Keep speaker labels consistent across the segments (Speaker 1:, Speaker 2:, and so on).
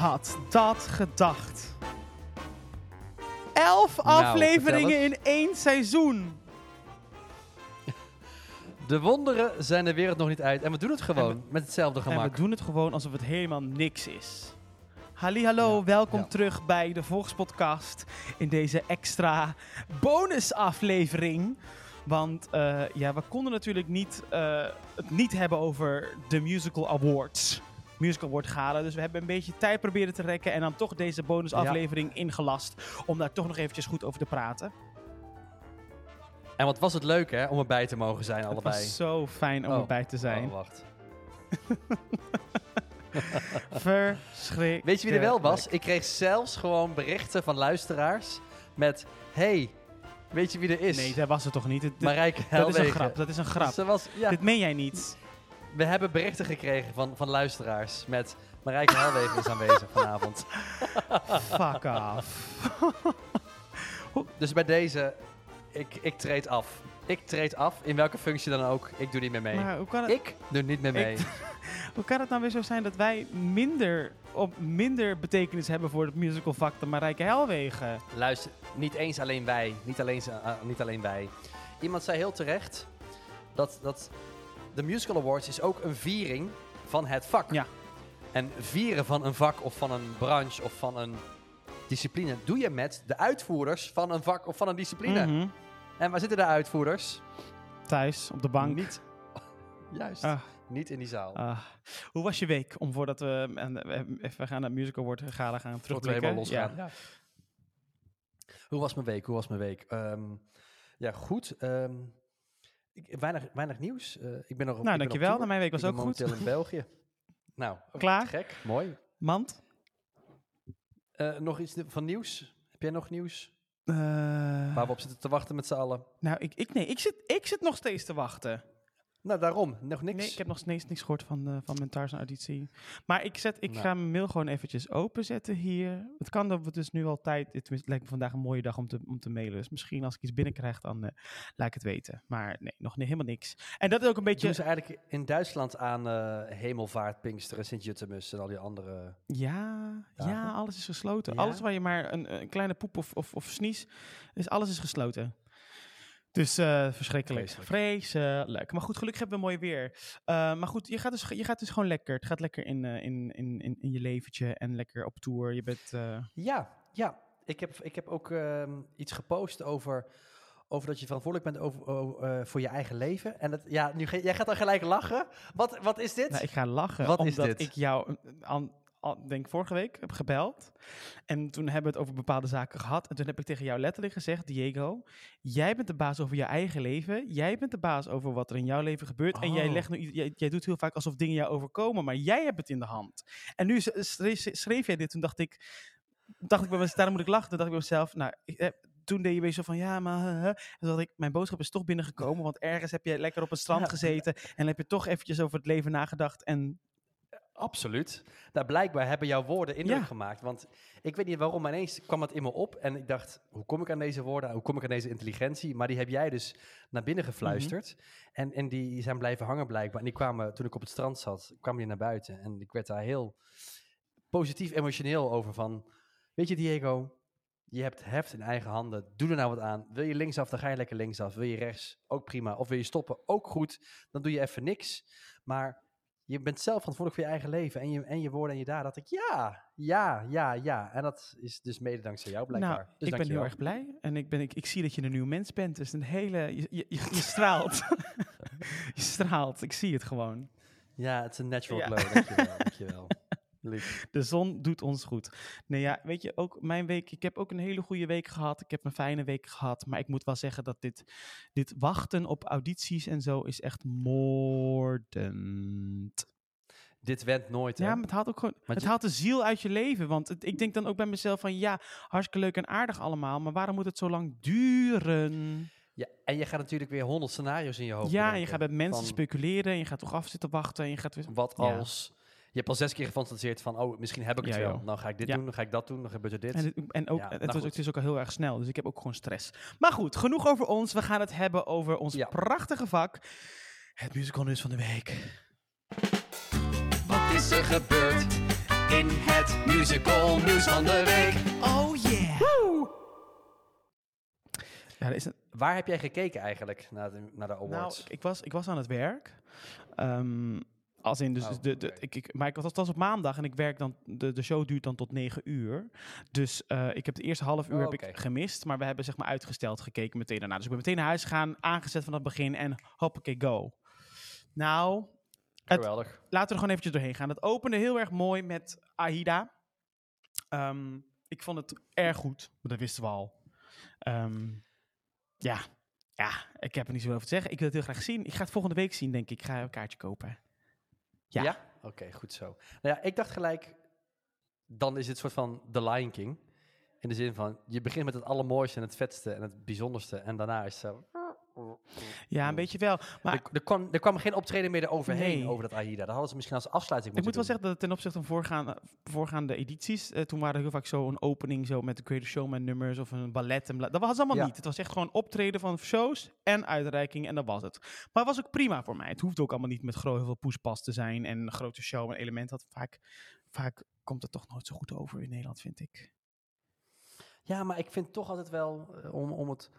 Speaker 1: had dat gedacht? Elf
Speaker 2: Nou,
Speaker 1: afleveringen in één seizoen.
Speaker 2: De wonderen zijn de wereld nog niet uit. En we doen het gewoon met hetzelfde
Speaker 1: En
Speaker 2: gemak.
Speaker 1: we doen het gewoon alsof het helemaal niks is. Halli, hallo,
Speaker 2: Ja,
Speaker 1: welkom
Speaker 2: ja.
Speaker 1: terug bij de Volkspodcast in deze extra bonusaflevering. Want eh, ja, we konden natuurlijk niet, eh, het niet hebben over de Musical Awards. Musical Award Gala. Dus we hebben een beetje tijd proberen te rekken en dan toch deze bonusaflevering ingelast. Om daar toch nog eventjes goed over te praten.
Speaker 2: En wat was het leuk, hè, om erbij te mogen zijn,
Speaker 1: Het
Speaker 2: allebei.
Speaker 1: was zo fijn om
Speaker 2: Oh.
Speaker 1: erbij te zijn.
Speaker 2: Oh, wacht.
Speaker 1: Verschrikkelijk.
Speaker 2: Weet je wie er wel was? Ik kreeg zelfs gewoon berichten van luisteraars met... Hey, weet je wie er is?
Speaker 1: Nee, dat was het toch niet? Dit-
Speaker 2: Marijke
Speaker 1: dat is een grap. Dat is een grap.
Speaker 2: Ze was, ja,
Speaker 1: Dit meen jij niet.
Speaker 2: We hebben berichten gekregen van, van luisteraars met... Marijke Helwegen is aanwezig vanavond.
Speaker 1: Fuck off.
Speaker 2: Dus bij deze, ik, ik treed af. Ik treed af, in welke functie dan ook. Ik doe niet meer mee.
Speaker 1: Maar hoe kan, het,
Speaker 2: ik doe niet meer mee.
Speaker 1: hoe kan het nou weer zo zijn dat wij minder, op minder betekenis hebben voor het musical vak dan Marijke Helwegen?
Speaker 2: Luister, niet eens alleen wij. Niet alleen, ze- eh, niet alleen wij. Iemand zei heel terecht dat, dat de Musical Awards is ook een viering van het vak.
Speaker 1: Ja.
Speaker 2: En vieren van een vak of van een branche of van een discipline doe je met de uitvoerders van een vak of van een discipline.
Speaker 1: Mhm.
Speaker 2: En waar zitten de uitvoerders?
Speaker 1: Thuis, op de bank.
Speaker 2: Niet. Juist.
Speaker 1: Ah,
Speaker 2: Niet in die zaal.
Speaker 1: ah. Hoe was je week? Om voordat we en, eh, even gaan naar het musical award gala gaan
Speaker 2: Tot we
Speaker 1: terugblikken.
Speaker 2: helemaal losgaan.
Speaker 1: Ja.
Speaker 2: Hoe was mijn week? Hoe was mijn week? Ehm, ja, goed. Ehm, ik, weinig, weinig nieuws. Eh, ik ben nog op,
Speaker 1: Nou, dankjewel. Nou, mijn week was
Speaker 2: ik ben
Speaker 1: ook goed.
Speaker 2: momenteel in België. Nou, ook
Speaker 1: Klaar?
Speaker 2: Gek, mooi.
Speaker 1: Mand?
Speaker 2: Eh, nog iets van nieuws? Heb jij nog nieuws?
Speaker 1: Eh,
Speaker 2: Waar we op zitten te wachten met z'n allen?
Speaker 1: nou, ik, ik, nee, ik, zit, ik zit nog steeds te wachten.
Speaker 2: Nou, daarom. Nog niks.
Speaker 1: Nee, ik heb nog steeds niks gehoord van, eh, van mijn Tarzan-auditie. Maar ik, zet, ik
Speaker 2: Nou.
Speaker 1: ga mijn mail gewoon eventjes openzetten hier. Het kan dat we dus nu al tijd... Het lijkt me vandaag een mooie dag om te, om te mailen. Dus misschien als ik iets binnenkrijg, dan eh, laat ik het weten. Maar nee, nog helemaal niks. En dat is ook een beetje...
Speaker 2: Doen ze eigenlijk in Duitsland aan eh, Hemelvaart, Pinksteren, Sint-Juttemus en al die andere...
Speaker 1: Ja, ja, alles is gesloten.
Speaker 2: Ja?
Speaker 1: Alles waar je maar een, een kleine poep of, of, of snies... is alles is gesloten. Dus eh, verschrikkelijk.
Speaker 2: Vreselijk.
Speaker 1: Vreselijk. Maar goed, gelukkig hebben we mooi weer. Eh, maar goed, je gaat, dus, je gaat dus gewoon lekker. Het gaat lekker in, eh, in, in, in, in je leventje en lekker op tour. Je bent...
Speaker 2: Ja, ja. Ik heb, ik heb ook ehm, iets gepost over, over dat je verantwoordelijk bent over, voor je eigen leven. En dat, ja, nu, jij gaat dan gelijk lachen. Wat, wat is dit?
Speaker 1: Nou, ik ga lachen
Speaker 2: Wat is
Speaker 1: omdat
Speaker 2: dit?
Speaker 1: ik jou, denk vorige week, heb gebeld. En toen hebben we het over bepaalde zaken gehad. En toen heb ik tegen jou letterlijk gezegd, Diego, jij bent de baas over je eigen leven. Jij bent de baas over wat er in jouw leven gebeurt. En jij,
Speaker 2: Oh.
Speaker 1: legt nu, jij, jij doet heel vaak alsof dingen jou overkomen, maar jij hebt het in de hand. En nu schreef, schreef jij dit, toen dacht ik, dacht ik bij mezelf, daarom moet ik lachen. Toen dacht ik bij mezelf, nou, ik, eh, toen deed je weer zo van, ja, maar... En toen ik, mijn boodschap is toch binnengekomen, want ergens heb je lekker op het strand gezeten en heb je toch eventjes over het leven nagedacht en
Speaker 2: Absoluut. Nou, blijkbaar hebben jouw woorden indruk
Speaker 1: Ja.
Speaker 2: gemaakt. Want ik weet niet waarom, maar ineens kwam het in me op. En ik dacht, hoe kom ik aan deze woorden? Hoe kom ik aan deze intelligentie? Maar die heb jij dus naar binnen gefluisterd. en, en die zijn blijven hangen blijkbaar. En die kwamen, toen ik op het strand zat, kwamen die naar buiten. En ik werd daar heel positief emotioneel over van... Weet je, Diego, je hebt heft in eigen handen. Doe er nou wat aan. Wil je linksaf, dan ga je lekker linksaf. Wil je rechts, ook prima. Of wil je stoppen, ook goed. Dan doe je even niks. Maar je bent zelf verantwoordelijk voor je eigen leven. En je, en je woorden en je daden. Dat ik, ja, ja, ja, ja. En dat is dus mede dankzij jou blijkbaar.
Speaker 1: Nou,
Speaker 2: dus
Speaker 1: ik ben heel erg blij. En ik, ben, ik, ik zie dat je een nieuw mens bent. Dus een hele... Je, je, straalt. je straalt. Ik zie het gewoon.
Speaker 2: Ja, het is een natural
Speaker 1: Ja.
Speaker 2: glow. Dankjewel, dankjewel.
Speaker 1: De zon doet ons goed. Nee, ja, weet je, ook mijn week... Ik heb ook een hele goede week gehad. Ik heb een fijne week gehad. Maar ik moet wel zeggen dat dit, dit wachten op audities en zo is echt moordend.
Speaker 2: Dit went nooit, hè?
Speaker 1: Ja, maar het haalt ook gewoon... Het
Speaker 2: je-
Speaker 1: haalt de ziel uit je leven. Want het- ik denk dan ook bij mezelf van... Ja, hartstikke leuk en aardig allemaal. Maar waarom moet het zo lang duren?
Speaker 2: Ja, en je gaat natuurlijk weer honderd scenario's in je hoofd
Speaker 1: Ja, en je gaat met mensen
Speaker 2: Van,
Speaker 1: speculeren en je gaat toch af zitten wachten en je gaat weer...
Speaker 2: Wat als... hebt al zes keer gefantaseerd van, oh, misschien heb ik het
Speaker 1: Ja,
Speaker 2: wel.
Speaker 1: joh.
Speaker 2: Dan ga ik dit
Speaker 1: Ja.
Speaker 2: doen, dan ga ik dat doen, dan gebeurt er dit.
Speaker 1: En, het, en ook,
Speaker 2: Ja,
Speaker 1: het,
Speaker 2: nou
Speaker 1: was,
Speaker 2: goed.
Speaker 1: het is ook al heel erg snel, dus ik heb ook gewoon stress. Maar goed, genoeg over ons. We gaan het hebben over ons
Speaker 2: Ja.
Speaker 1: prachtige vak. Het musical nieuws van de week.
Speaker 2: Wat is er gebeurd in het musical nieuws van de week.
Speaker 1: Oh yeah! Ja, is een,
Speaker 2: Waar heb jij gekeken eigenlijk naar de, naar de
Speaker 1: nou,
Speaker 2: awards?
Speaker 1: ik, ik was, ik was aan het werk. Ehm, als in, dus
Speaker 2: Oh,
Speaker 1: de, de, ik, ik, maar ik was, het was op maandag en ik werk dan, de, de show duurt dan tot 9 uur. Dus eh, ik heb de eerste half uur
Speaker 2: Oh,
Speaker 1: heb ik gemist, maar we hebben zeg maar uitgesteld gekeken meteen daarna. Dus ik ben meteen naar huis gegaan, aangezet van het begin en hoppakee, go. Nou, het-
Speaker 2: Geweldig.
Speaker 1: laten we er gewoon eventjes doorheen gaan. Het opende heel erg mooi met Aida. Ehm, ik vond het erg goed, maar dat wisten we al. Ehm, ja. ja, ik heb er niet zo over te zeggen. Ik wil het heel graag zien. Ik ga het volgende week zien, denk ik. Ik ga een kaartje kopen. Ja.
Speaker 2: Oké, goed zo. Nou ja, ik dacht gelijk, dan is het soort van The Lion King. In de zin van, je begint met het allermooiste en het vetste en het bijzonderste. En daarna is het zo...
Speaker 1: Ja, een beetje wel. Maar
Speaker 2: er, er, kwam, er kwam geen optreden meer overheen
Speaker 1: Nee.
Speaker 2: over dat Aida. Dat hadden ze misschien als afsluiting
Speaker 1: ik moet
Speaker 2: moeten
Speaker 1: wel zeggen dat ten opzichte van voorgaande, voorgaande edities, eh, toen waren er heel vaak zo een opening zo met de Greatest Showman nummers of een ballet. En bla- dat was allemaal
Speaker 2: Ja.
Speaker 1: niet. Het was echt gewoon optreden van shows en uitreiking en dat was het. Maar het was ook prima voor mij. Het hoeft ook allemaal niet met gro- heel veel poespas te zijn en een grote show en element. Dat vaak, vaak komt het toch nooit zo goed over in Nederland, vind ik.
Speaker 2: Ja, maar ik vind toch altijd wel, eh, om, om, het,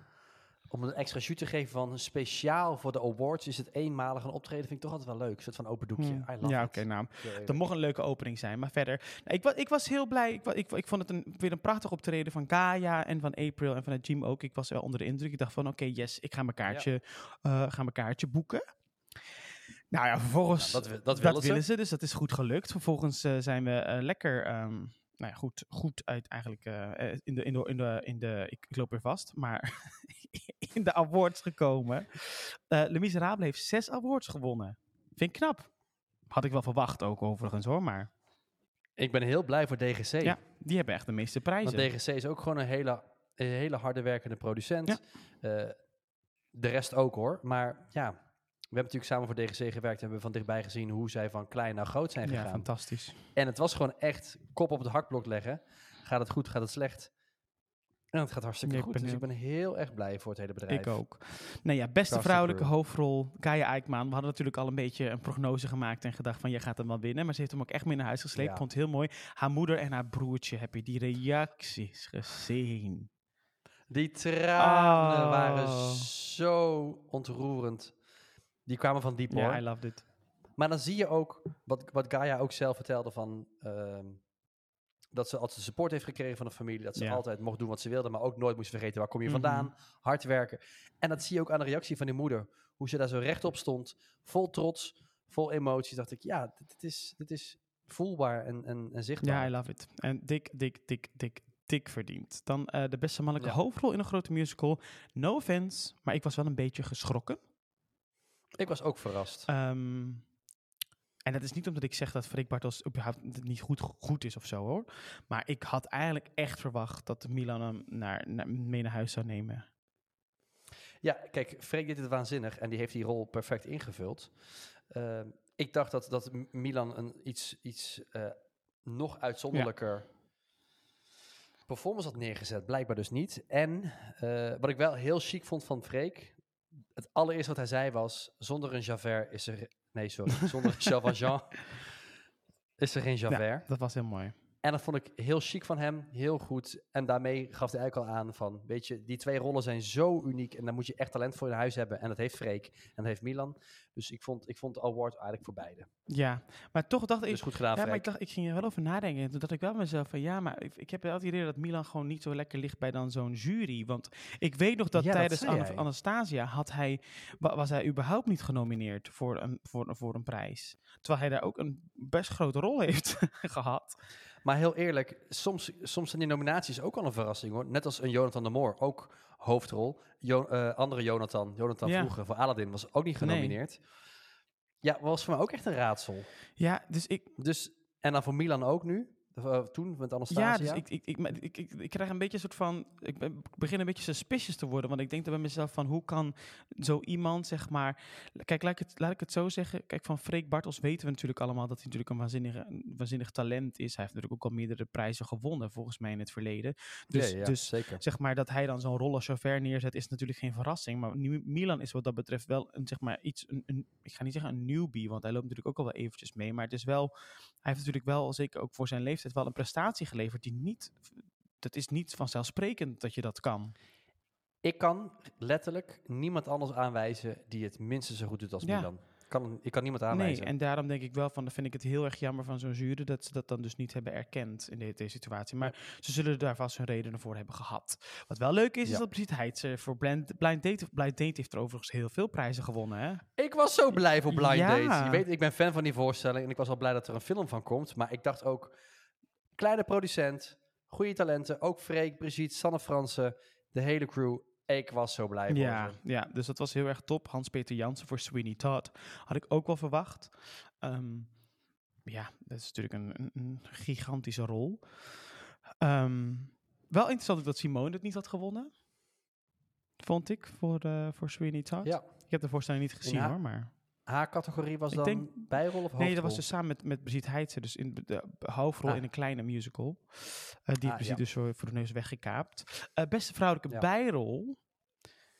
Speaker 2: om een extra shoot te geven van speciaal voor de awards, is het eenmalig een optreden, vind ik toch altijd wel leuk. Een soort van open doekje.
Speaker 1: Hmm.
Speaker 2: I love
Speaker 1: Ja, oké, nou.
Speaker 2: Heel eerlijk.
Speaker 1: Dat mocht een leuke opening zijn. Maar verder, nou, ik, ik was heel blij. Ik, ik, ik vond het een, weer een prachtig optreden van Gaia en van April en van het Jim ook. Ik was wel onder de indruk. Ik dacht van, oké, yes, ik ga mijn kaartje, eh, ga mijn kaartje boeken. Nou ja, vervolgens,
Speaker 2: Nou, dat, wi- dat,
Speaker 1: dat
Speaker 2: willen
Speaker 1: willen
Speaker 2: ze.
Speaker 1: dus dat is goed gelukt. Vervolgens eh, zijn we eh, lekker, ehm, nou ja, goed, goed uit eigenlijk in de, in de, in de, in de ik, ik loop weer vast, maar in de awards gekomen. Eh Le Miserable heeft zes awards gewonnen. Vind ik knap. Had ik wel verwacht ook overigens hoor, maar
Speaker 2: Ik ben heel blij voor DGC.
Speaker 1: ja, die hebben echt de meeste prijzen.
Speaker 2: Want DGC is ook gewoon een hele, een hele harde werkende producent.
Speaker 1: Ja.
Speaker 2: Eh, de rest ook hoor. Maar ja, we hebben natuurlijk samen voor DGC gewerkt en hebben van dichtbij gezien hoe zij van klein naar groot zijn
Speaker 1: ja,
Speaker 2: gegaan.
Speaker 1: fantastisch.
Speaker 2: En het was gewoon echt kop op het hakblok leggen. Gaat het goed, gaat het slecht? En het gaat hartstikke
Speaker 1: Ja, ik
Speaker 2: goed.
Speaker 1: ben
Speaker 2: Dus ik ben heel erg blij voor het hele bedrijf.
Speaker 1: Ik ook. Nou ja, beste vrouwelijke hoofdrol, Kaya Eikman. We hadden natuurlijk al een beetje een prognose gemaakt en gedacht van, jij gaat hem wel winnen. Maar ze heeft hem ook echt mee naar huis gesleept.
Speaker 2: Ja.
Speaker 1: Vond het heel mooi. Haar moeder en haar broertje, heb je die reacties gezien?
Speaker 2: Die tranen
Speaker 1: Oh.
Speaker 2: waren zo ontroerend. Die kwamen van diep
Speaker 1: Ja,
Speaker 2: hoor.
Speaker 1: I loved it.
Speaker 2: Maar dan zie je ook, wat, wat Gaia ook zelf vertelde van... ehm, dat ze altijd support heeft gekregen van de familie. Dat ze
Speaker 1: Ja.
Speaker 2: altijd mocht doen wat ze wilde, maar ook nooit moest vergeten waar kom je
Speaker 1: Mhm.
Speaker 2: vandaan. Hard werken. En dat zie je ook aan de reactie van die moeder. Hoe ze daar zo rechtop stond, vol trots, vol emoties. Dacht ik, ja, dit, dit is, dit is voelbaar en, en, en zichtbaar.
Speaker 1: Ja, I love it. En dik, dik, dik, dik, dik verdiend. Dan eh, de beste mannelijke
Speaker 2: Ja.
Speaker 1: hoofdrol in een grote musical. No offense, maar ik was wel een beetje geschrokken.
Speaker 2: Ik was ook verrast.
Speaker 1: Ehm, en dat is niet omdat ik zeg dat Freek Bartels überhaupt niet goed, goed is of zo hoor. Maar ik had eigenlijk echt verwacht dat Milan hem naar, naar, mee naar huis zou nemen.
Speaker 2: Ja, kijk, Freek deed het waanzinnig en die heeft die rol perfect ingevuld. Ehm, ik dacht dat, dat Milan een iets, iets eh, nog uitzonderlijker performance had neergezet. Blijkbaar dus niet. En eh, wat ik wel heel chic vond van Freek, het allereerste wat hij zei was, zonder een Javert is er... Nee, sorry, zonder Jean is er geen Javert.
Speaker 1: Dat was heel mooi.
Speaker 2: En dat vond ik heel chic van hem, heel goed. En daarmee gaf hij eigenlijk al aan van, weet je, die twee rollen zijn zo uniek en daar moet je echt talent voor in huis hebben. En dat heeft Freek en dat heeft Milan. Dus ik vond, ik vond de award eigenlijk voor beide.
Speaker 1: Ja, maar toch dacht ik...
Speaker 2: Dus goed gedaan,
Speaker 1: Ja, maar ik dacht, ik ging er wel over nadenken. En toen dacht ik wel mezelf van, ja, maar ik, ik heb wel het idee dat Milan gewoon niet zo lekker ligt bij dan zo'n jury. Want ik weet nog dat
Speaker 2: Ja,
Speaker 1: tijdens. Anastasia had hij, wa- was hij überhaupt niet genomineerd voor een, voor, voor een prijs. Terwijl hij daar ook een best grote rol heeft gehad.
Speaker 2: Maar heel eerlijk, soms, soms zijn die nominaties ook al een verrassing hoor. Net als een Jonathan de Moor, ook hoofdrol. Jo- eh, andere Jonathan, Jonathan
Speaker 1: Ja.
Speaker 2: vroeger voor Aladdin, was ook niet
Speaker 1: Nee.
Speaker 2: genomineerd. Ja, was voor mij ook echt een raadsel.
Speaker 1: Ja, dus ik,
Speaker 2: Dus, en dan voor Milan ook nu. Eh, toen met Anastasia.
Speaker 1: Ja, dus ik, ik, ik, ik, ik, ik krijg een beetje een soort van. Ik begin een beetje suspicious te worden. Want ik denk dan bij mezelf: van hoe kan zo iemand, zeg maar. Kijk, laat ik het, laat ik het zo zeggen. Kijk, van Freek Bartels weten we natuurlijk allemaal dat hij natuurlijk een, waanzinnige, een waanzinnig talent is. Hij heeft natuurlijk ook al meerdere prijzen gewonnen, volgens mij in het verleden. Dus,
Speaker 2: ja, ja,
Speaker 1: dus
Speaker 2: zeker.
Speaker 1: zeg maar dat hij dan zo'n rol als chauffeur neerzet, is natuurlijk geen verrassing. Maar Milan is wat dat betreft wel een, zeg maar, iets, een, een, ik ga niet zeggen een newbie, want hij loopt natuurlijk ook al wel eventjes mee. Maar het is wel, hij heeft natuurlijk wel, zeker ook voor zijn leeftijd, wel een prestatie geleverd die niet, dat is niet vanzelfsprekend dat je dat kan.
Speaker 2: Ik kan letterlijk niemand anders aanwijzen die het minstens zo goed doet als
Speaker 1: Ja.
Speaker 2: Milan. Kan, ik kan niemand
Speaker 1: Nee,
Speaker 2: aanwijzen.
Speaker 1: en daarom denk ik wel van, dan vind ik het heel erg jammer van zo'n jury dat ze dat dan dus niet hebben erkend in de- deze situatie. Maar ze zullen daar vast hun redenen voor hebben gehad. Wat wel leuk is, is dat Brigitte Heitse voor Blind, Blind, Date, Blind Date heeft er overigens heel veel prijzen gewonnen, hè?
Speaker 2: Ik was zo blij voor Blind
Speaker 1: Ja.
Speaker 2: Date. Je weet, ik ben fan van die voorstelling en ik was al blij dat er een film van komt. Maar ik dacht ook, kleine producent, goede talenten. Ook Freek, Brigitte, Sanne Fransen, de hele crew. Ik was zo blij
Speaker 1: Ja, ja, dus dat was heel erg top. Hans-Peter Jansen voor Sweeney Todd had ik ook wel verwacht. Ehm, ja, dat is natuurlijk een, een, gigantische rol. Ehm, wel interessant ook dat Simone het niet had gewonnen. Vond ik, voor, eh voor Sweeney Todd.
Speaker 2: Ja.
Speaker 1: Ik heb de voorstelling niet gezien hoor, maar...
Speaker 2: Haar categorie was
Speaker 1: Ik
Speaker 2: dan
Speaker 1: denk-
Speaker 2: bijrol of hoofdrol?
Speaker 1: Nee, dat was dus samen met, met Brigitte Heitse, dus in de, hoofdrol
Speaker 2: Ah.
Speaker 1: in een kleine musical. Eh, die
Speaker 2: Ah, ja.
Speaker 1: dus voor, voor de neus weggekaapt. Eh, beste vrouwelijke
Speaker 2: Ja.
Speaker 1: bijrol,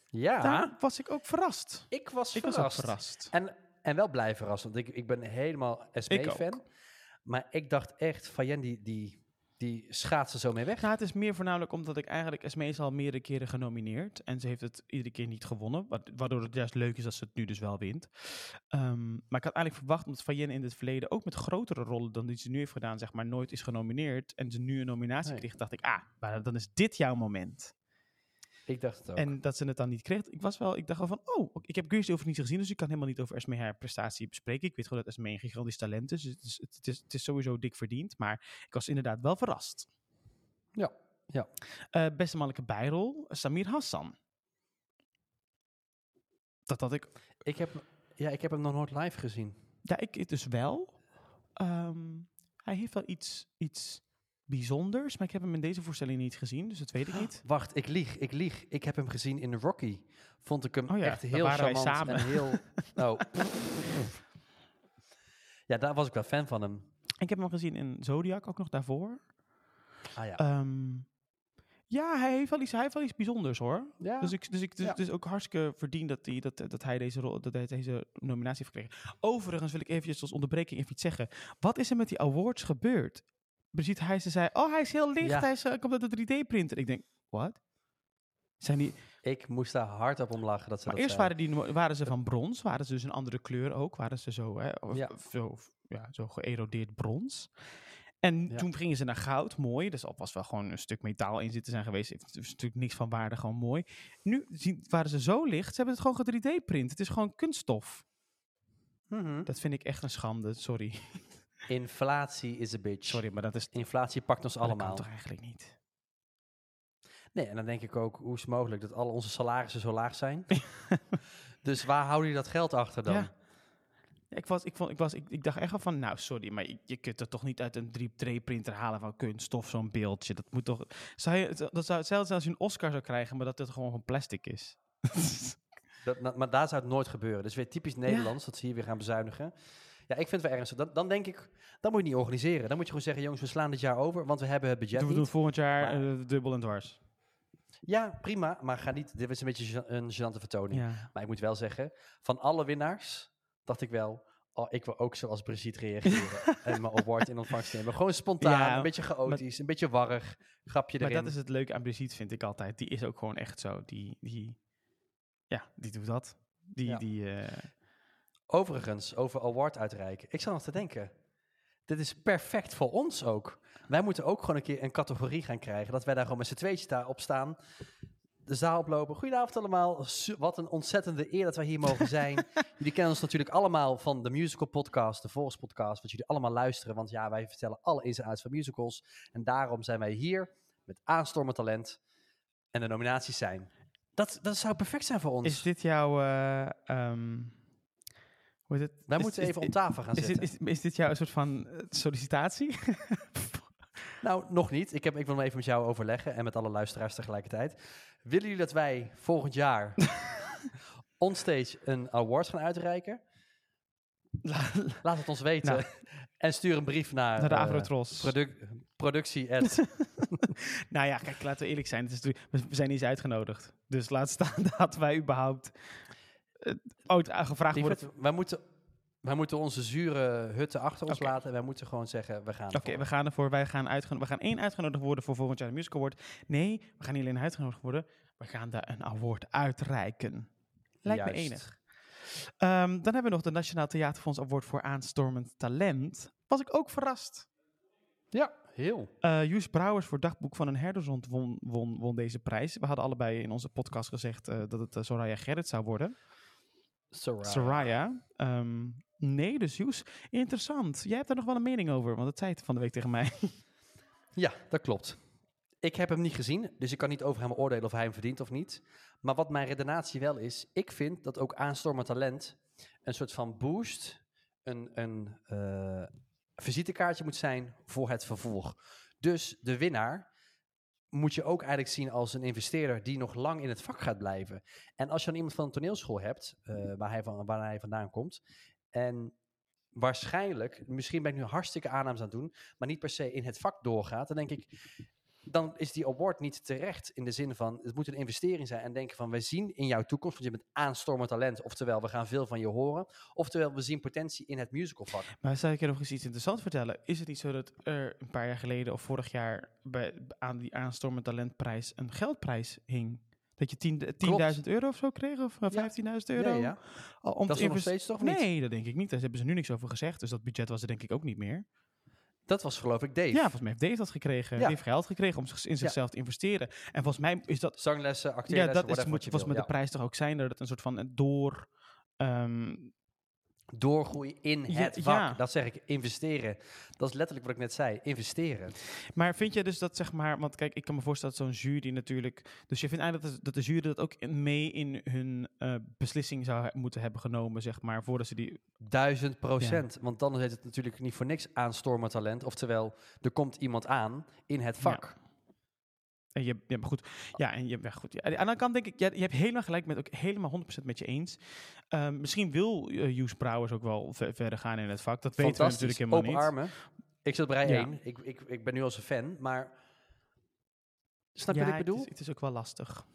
Speaker 2: Ja,
Speaker 1: daar was ik ook verrast.
Speaker 2: ik was
Speaker 1: Ik
Speaker 2: verrast. En, en wel blij verrast, want ik, ik ben helemaal
Speaker 1: Ik
Speaker 2: SME-fan. Maar ik dacht echt, Fayen die, die, die schaatste zo mee weg.
Speaker 1: Nou, het is meer voornamelijk omdat ik eigenlijk Esme is al meerdere keren genomineerd. En ze heeft het iedere keer niet gewonnen. wa- Waardoor het juist leuk is dat ze het nu dus wel wint. Ehm, maar ik had eigenlijk verwacht, omdat Fayen in het verleden ook met grotere rollen dan die ze nu heeft gedaan, zeg maar, nooit is genomineerd. En ze nu een nominatie
Speaker 2: Nee.
Speaker 1: kreeg, dacht ik, ah, maar dan is dit jouw moment.
Speaker 2: Ik dacht het ook.
Speaker 1: En dat ze het dan niet kreeg. Ik was wel, ik dacht wel van, oh, ik heb Grease over niet gezien, dus ik kan helemaal niet over Esme haar prestatie bespreken. Ik weet gewoon dat Esme een gigantisch talent is. Dus het is, het is, het is sowieso dik verdiend. Maar ik was inderdaad wel verrast.
Speaker 2: Ja, ja.
Speaker 1: Eh, beste mannelijke bijrol, Samir Hassan. Dat had ik,
Speaker 2: Ik heb, ja, ik heb hem nog nooit live gezien.
Speaker 1: ja, ik dus wel. Ehm, hij heeft wel iets, iets bijzonders, maar ik heb hem in deze voorstelling niet gezien, dus dat weet ik niet.
Speaker 2: Wacht, ik lieg, ik lieg. Ik heb hem gezien in Rocky. Vond ik hem
Speaker 1: Oh ja,
Speaker 2: echt heel charmant
Speaker 1: samen.
Speaker 2: en heel... Oh. ja, daar was ik wel fan van hem.
Speaker 1: Ik heb hem gezien in Zodiac, ook nog daarvoor.
Speaker 2: Ah ja.
Speaker 1: Ehm, ja, hij heeft, wel iets, hij heeft wel iets bijzonders hoor.
Speaker 2: ja.
Speaker 1: Dus, ik, dus, ik, dus
Speaker 2: Ja.
Speaker 1: is ook hartstikke verdiend dat, hij dat, dat hij deze, rol, dat hij deze nominatie heeft gekregen. Overigens wil ik eventjes als onderbreking even iets zeggen. Wat is er met die awards gebeurd? Brigitte Heijsen zei, oh hij is heel licht,
Speaker 2: Ja.
Speaker 1: hij is, eh, komt uit de 3D-printer. Ik denk, wat? Zijn die,
Speaker 2: Ik moest daar hard op om lachen dat ze
Speaker 1: maar
Speaker 2: dat
Speaker 1: eerst waren, die, waren ze van brons, waren ze dus een andere kleur ook, waren ze zo, hè, of-
Speaker 2: Ja.
Speaker 1: zo, ja, zo geërodeerd brons. En
Speaker 2: Ja.
Speaker 1: toen gingen ze naar goud, mooi. Dus al was wel gewoon een stuk metaal in zitten zijn geweest. Het is natuurlijk niks van waarde, gewoon mooi. Nu zien, waren ze zo licht, ze hebben het gewoon 3D-print. Het is gewoon kunststof.
Speaker 2: Mhm.
Speaker 1: Dat vind ik echt een schande, sorry.
Speaker 2: Inflatie is a bitch.
Speaker 1: Sorry, maar dat is
Speaker 2: Inflatie pakt ons
Speaker 1: maar dat
Speaker 2: allemaal.
Speaker 1: kan toch eigenlijk niet?
Speaker 2: Nee, en dan denk ik ook, hoe is het mogelijk dat al onze salarissen zo laag zijn? dus waar houden die dat geld achter dan?
Speaker 1: Ja. Ja, Ik, was, ik, vond, ik, was, ik, ik dacht echt wel van, nou sorry, maar je, je kunt er toch niet uit een 3D-printer halen van kunststof, zo'n beeldje. Dat moet toch... Zou je, het- dat zou hetzelfde als je een Oscar zou krijgen, maar dat het gewoon van plastic is.
Speaker 2: Dat, maar daar zou het nooit gebeuren. Dus weer typisch Nederlands, dat ze hier weer gaan bezuinigen. Ja, ik vind het wel ernstig. Dan, dan denk ik, dan moet je niet organiseren. Dan moet je gewoon zeggen, jongens, we slaan dit jaar over, want we hebben het budget
Speaker 1: we doen
Speaker 2: niet.
Speaker 1: volgend jaar
Speaker 2: Maar-
Speaker 1: eh, dubbel en dwars.
Speaker 2: Ja, prima, maar ga niet, dit is een beetje een gênante vertoning.
Speaker 1: Ja.
Speaker 2: Maar ik moet wel zeggen, van alle winnaars dacht ik wel, oh, ik wil ook zoals Brigitte reageren en mijn award in ontvangst nemen. Gewoon spontaan,
Speaker 1: Ja,
Speaker 2: een beetje chaotisch, een beetje warrig, grapje
Speaker 1: Maar
Speaker 2: erin.
Speaker 1: dat is het leuke aan Brigitte, vind ik altijd. Die is ook gewoon echt zo. Die, die, ja, die doet dat. Die,
Speaker 2: Ja.
Speaker 1: die, eh,
Speaker 2: Overigens, over award uitreiken. Ik zat nog te denken, dit is perfect voor ons ook. Wij moeten ook gewoon een keer een categorie gaan krijgen, dat wij daar gewoon met z'n tweetjes daar op staan. De zaal oplopen. Goedenavond allemaal. Wat een ontzettende eer dat wij hier mogen zijn. jullie kennen ons natuurlijk allemaal van de musical podcast, de Volks podcast, wat jullie allemaal luisteren. Want ja, wij vertellen alle ins en outs van musicals. En daarom zijn wij hier met aanstormend talent. En de nominaties zijn. Dat, dat zou perfect zijn voor ons.
Speaker 1: is dit jouw... eh, ehm, het?
Speaker 2: wij moeten
Speaker 1: is-
Speaker 2: even om tafel gaan
Speaker 1: is,
Speaker 2: zitten.
Speaker 1: dit, is, is dit jouw soort van eh, sollicitatie?
Speaker 2: Nou, nog niet. Ik, heb, ik wil hem even met jou overleggen en met alle luisteraars tegelijkertijd. Willen jullie dat wij volgend jaar onstage een award gaan uitreiken? Laat het ons weten.
Speaker 1: Nou.
Speaker 2: En stuur een brief naar,
Speaker 1: Naar de
Speaker 2: eh, produc- productie.
Speaker 1: Nou ja, kijk, laten we eerlijk zijn. Het is, natuurlijk- we zijn niet eens uitgenodigd. Dus laat staan dat wij überhaupt ooit uh, gevraagd worden.
Speaker 2: Lieverd, wij, moeten, wij moeten onze zure hutten achter ons laten. En wij moeten gewoon zeggen, we gaan
Speaker 1: Oké, we gaan ervoor. Wij gaan, we gaan één uitgenodigd worden voor volgend jaar de Music Award. Nee, we gaan niet alleen uitgenodigd worden. We gaan daar een award uitreiken. Lijkt me enig. Ehm, dan hebben we nog de Nationaal Theaterfonds Award voor aanstormend talent. Was ik ook verrast.
Speaker 2: Ja, heel.
Speaker 1: Eh Joes Brouwers voor Dagboek van een Herdershond won, won, won deze prijs. We hadden allebei in onze podcast gezegd eh, dat het uh, Soraya Gerrit zou worden.
Speaker 2: Soraya.
Speaker 1: Soraya. Ehm, nee, dus Joes, interessant. Jij hebt er nog wel een mening over, want dat zei het van de week tegen mij.
Speaker 2: Ja, dat klopt. Ik heb hem niet gezien, dus ik kan niet over hem oordelen of hij hem verdient of niet. Maar wat mijn redenatie wel is, ik vind dat ook aanstormend talent een soort van boost, een, een eh, visitekaartje moet zijn voor het vervolg. Dus de winnaar moet je ook eigenlijk zien als een investeerder die nog lang in het vak gaat blijven. En als je dan iemand van een toneelschool hebt, eh, waar, hij van, waar hij vandaan komt, en waarschijnlijk, misschien ben ik nu hartstikke aannames aan het doen, maar niet per se in het vak doorgaat, dan denk ik, dan is die award niet terecht in de zin van, het moet een investering zijn en denken van, wij zien in jouw toekomst, want je bent aanstormend talent, oftewel, we gaan veel van je horen, oftewel, we zien potentie in het musicalvak.
Speaker 1: Maar zou ik je nog eens iets interessants vertellen? Is het niet zo dat er een paar jaar geleden of vorig jaar bij, aan die aanstormend talentprijs een geldprijs hing? Dat je 10 10.000 euro of zo kreeg, of eh, 15.000 euro?
Speaker 2: Ja, ja.
Speaker 1: Om
Speaker 2: Dat is nog steeds toch niet?
Speaker 1: Nee, dat denk ik niet. Daar hebben ze nu niks over gezegd. Dus dat budget was er denk ik ook niet meer.
Speaker 2: Dat was geloof ik Dave.
Speaker 1: Ja, volgens mij heeft Dave dat gekregen.
Speaker 2: Ja.
Speaker 1: Die heeft geld gekregen om zich, in zichzelf te investeren. En volgens mij is dat...
Speaker 2: Zanglessen,
Speaker 1: Ja,
Speaker 2: acteerlessen,
Speaker 1: dat is, moet
Speaker 2: wil.
Speaker 1: mij de
Speaker 2: Ja.
Speaker 1: prijs toch ook zijn dat het een soort van een door... ehm,
Speaker 2: Doorgroeien in
Speaker 1: Ja,
Speaker 2: het vak.
Speaker 1: ja.
Speaker 2: Dat zeg ik, investeren. Dat is letterlijk wat ik net zei, investeren.
Speaker 1: Maar vind je dus dat, zeg maar, want kijk, ik kan me voorstellen dat zo'n jury natuurlijk. Dus je vindt eigenlijk dat de, dat de jury dat ook mee in hun eh, beslissing zou moeten hebben genomen, zeg maar, voordat ze die.
Speaker 2: Duizend procent. Want dan heet het natuurlijk niet voor niks aanstormend talent. Oftewel, er komt iemand aan in het vak.
Speaker 1: En je, ja, maar goed. Ja, en je, ja, goed. Ja, aan de andere kant denk ik, ja, je hebt helemaal gelijk met ook helemaal 100% met je eens. Ehm, misschien wil uh, Joes Brouwers ook wel ver- verder gaan in het vak. Dat weten we natuurlijk helemaal
Speaker 2: Open
Speaker 1: niet.
Speaker 2: armen. Ik zit op rij. 1. Ik, ik, ik ben nu als een fan, maar... Snap je wat ik bedoel?
Speaker 1: Het is, het is ook wel lastig.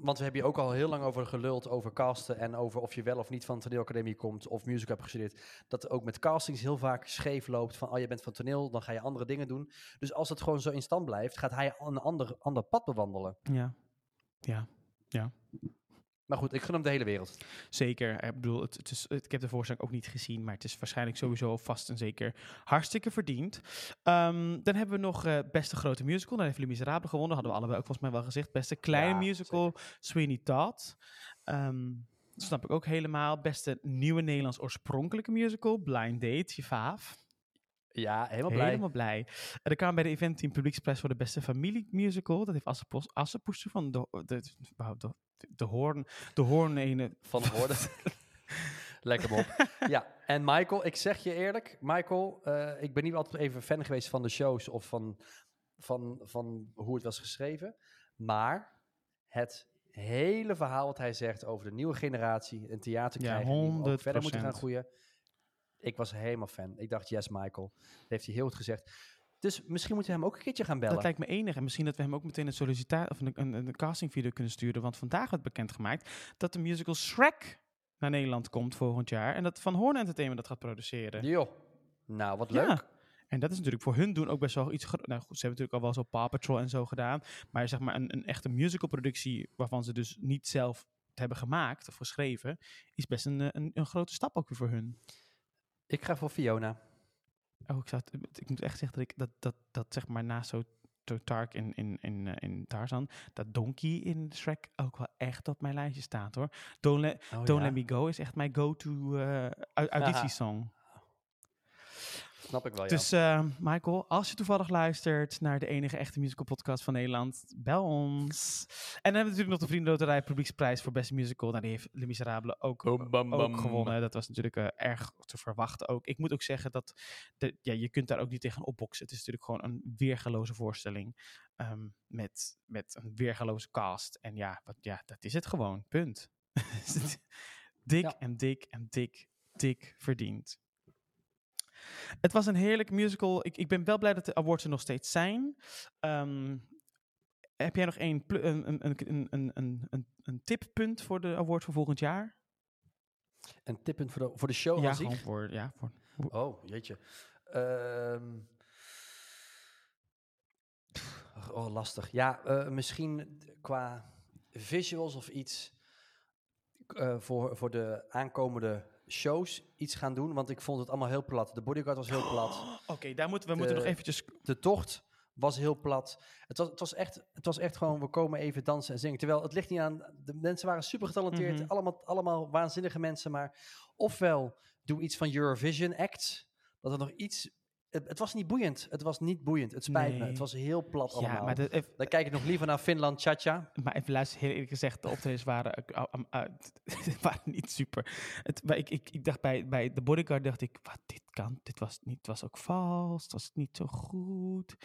Speaker 2: Want we hebben hier ook al heel lang over geluld, over casten en over of je wel of niet van de toneelacademie komt of music hebt gestudeerd. Dat ook met castings heel vaak scheef loopt van, oh je bent van toneel, dan ga je andere dingen doen. Dus als het gewoon zo in stand blijft, gaat hij een ander, ander pad bewandelen.
Speaker 1: Ja. Ja.
Speaker 2: Maar goed, ik gun hem de hele wereld.
Speaker 1: Zeker. Ik bedoel, het, het is, het- ik heb de voorstelling ook niet gezien, maar het is waarschijnlijk sowieso vast en zeker hartstikke verdiend. Ehm, dan hebben we nog eh, beste grote musical. Dan heeft Les Miserables gewonnen. Hadden we allebei ook volgens mij wel gezegd. Beste kleine
Speaker 2: Ja,
Speaker 1: musical, Sweeney Todd. Ehm, dat snap ik ook helemaal. Beste nieuwe Nederlands oorspronkelijke musical, Blind Date, je vaaf.
Speaker 2: Ja, helemaal blij.
Speaker 1: Helemaal blij. Er kwam bij de eventteam publieksprijs voor de beste familiemusical. Dat heeft Assepoes- Assepoester van de, de, de, de, de Hoorn, de Hoorn ene
Speaker 2: Van de woorden. Lekker op. Ja, en Michael, ik zeg je eerlijk, Michael, eh, ik ben niet altijd even fan geweest van de shows of van, van, van hoe het was geschreven. Maar het hele verhaal wat hij zegt over de nieuwe generatie, een theater
Speaker 1: Ja,
Speaker 2: krijgen, die we ook verder
Speaker 1: 100%.
Speaker 2: moeten gaan groeien. Ik was helemaal fan. Ik dacht, yes Michael. Dat heeft hij heel goed gezegd. Dus misschien moeten we hem ook een keertje gaan bellen.
Speaker 1: Dat lijkt me enig. En misschien dat we hem ook meteen een sollicitatie of een, een, een castingvideo kunnen sturen. Want vandaag werd bekendgemaakt dat de musical Shrek naar Nederland komt volgend jaar. En dat Van Hoorn Entertainment dat gaat produceren.
Speaker 2: Joh. Nou, wat
Speaker 1: Ja.
Speaker 2: leuk.
Speaker 1: En dat is natuurlijk voor hun doen ook best wel iets. Nou goed, ze hebben natuurlijk al wel zo Paw Patrol en zo gedaan. Maar zeg maar een, een echte musicalproductie waarvan ze dus niet zelf het hebben gemaakt of geschreven, is best een, een, een grote stap ook weer voor hun.
Speaker 2: Ik ga voor Fiona.
Speaker 1: Oh, ik, zou het- ik moet echt zeggen dat ik dat, dat, dat zeg maar naast zo Tark in, in, in, eh, in Tarzan, dat Donkey in Shrek ook wel echt op mijn lijstje staat hoor. Don't, Let-
Speaker 2: Oh,
Speaker 1: Don't
Speaker 2: ja.
Speaker 1: Let Me Go is echt mijn go-to au- auditiesong.
Speaker 2: Snap ik wel, ja.
Speaker 1: Dus uh, Michael, als je toevallig luistert naar de enige echte musical podcast van Nederland, bel ons. En dan hebben we natuurlijk nog de Vriendenloterij Publieksprijs voor Beste Musical. Nou, die heeft Les Miserables ook,
Speaker 2: Bam, bam,
Speaker 1: ook gewonnen. Dat was natuurlijk uh, erg te verwachten ook. Ik moet ook zeggen dat de, ja, je kunt daar ook niet tegen opboksen. Het is natuurlijk gewoon een weergaloze voorstelling um, met, met een weergaloze cast. En ja, wat, ja, dat is het gewoon. Punt. dik ja. en dik en dik, dik verdiend. Het was een heerlijk musical. Ik, ik ben wel blij dat de awards er nog steeds zijn. Um, heb jij nog een, een, een, een, een, een, een, een tippunt voor de award voor volgend jaar?
Speaker 2: Een tippunt voor de, voor de show
Speaker 1: ja? Voor, ja, voor...
Speaker 2: Oh, jeetje. Um, oh, lastig. Ja, uh, misschien qua visuals of iets uh, voor, voor de aankomende shows iets gaan doen, want ik vond het allemaal heel plat. De bodyguard was heel plat.
Speaker 1: Oh, Oké, okay, daar moeten we
Speaker 2: de,
Speaker 1: moeten nog eventjes...
Speaker 2: De tocht was heel plat. Het was, het, was echt, het was echt gewoon, we komen even dansen en zingen. Terwijl het ligt niet aan, de mensen waren super getalenteerd,
Speaker 1: Mhm.
Speaker 2: allemaal, allemaal waanzinnige mensen, maar ofwel doe iets van Eurovision Act, dat er nog iets... Het, was niet boeiend. Het was niet boeiend. Het spijt me. Het was heel plat allemaal.
Speaker 1: Ja, maar, de, even,
Speaker 2: Dan kijk ik nog liever naar Finland, Cha-Cha.
Speaker 1: maar even luisteren, heel eerlijk gezegd, de optredens waren, uh, uh, uh, waren niet super. Het, maar ik, ik, ik dacht bij, bij de bodyguard, dacht ik, wat, dit kan, dit was, niet, het was ook vals, het was niet zo goed.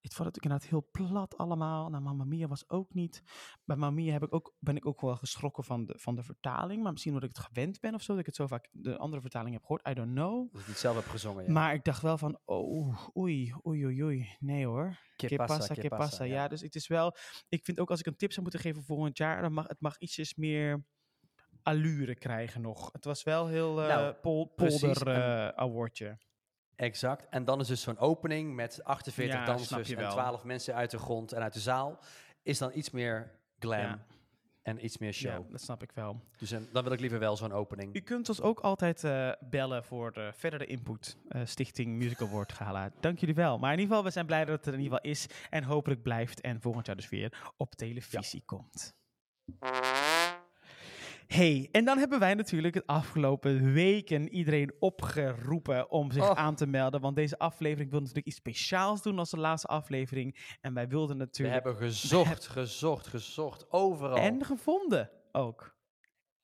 Speaker 1: Ik vond het inderdaad heel plat allemaal. Nou, Mamma Mia was ook niet. Bij Mamma Mia heb ik ook, ben ik ook wel geschrokken van de, van de vertaling. Maar misschien omdat ik het gewend ben of zo. Dat ik het zo vaak de andere vertaling heb gehoord. I don't know.
Speaker 2: Dat ik het zelf heb gezongen, ja.
Speaker 1: Maar ik dacht wel van, oh, oei, oei, oei, oei. Nee hoor.
Speaker 2: Que pasa, que ja.
Speaker 1: Ja, dus het is wel... Ik vind ook als ik een tip zou moeten geven voor volgend jaar... Dan mag, het mag ietsjes meer allure krijgen nog. Het was wel heel uh,
Speaker 2: Nou,
Speaker 1: pol, polder uh, awardje.
Speaker 2: Exact. En dan is dus zo'n opening met 48
Speaker 1: Ja, snap
Speaker 2: dansers en
Speaker 1: wel.
Speaker 2: 12 mensen uit de grond en uit de zaal. Is dan iets meer glam
Speaker 1: Ja.
Speaker 2: en iets meer show.
Speaker 1: Ja, dat snap ik wel.
Speaker 2: Dus eh, dan wil ik liever wel zo'n opening.
Speaker 1: U kunt ons ook altijd eh, bellen voor de verdere input. eh, Stichting Musical Award Gala. Dank jullie wel. Maar in ieder geval, we zijn blij dat het er in ieder geval is. En hopelijk blijft. En volgend jaar dus weer op televisie komt. Hey, en dan hebben wij natuurlijk het afgelopen weken iedereen opgeroepen om zich
Speaker 2: Oh.
Speaker 1: aan te melden. Want deze aflevering wil natuurlijk iets speciaals doen als de laatste aflevering. En wij wilden
Speaker 2: We
Speaker 1: natuurlijk...
Speaker 2: hebben gezocht, gezocht, gezocht. Overal.
Speaker 1: En gevonden ook.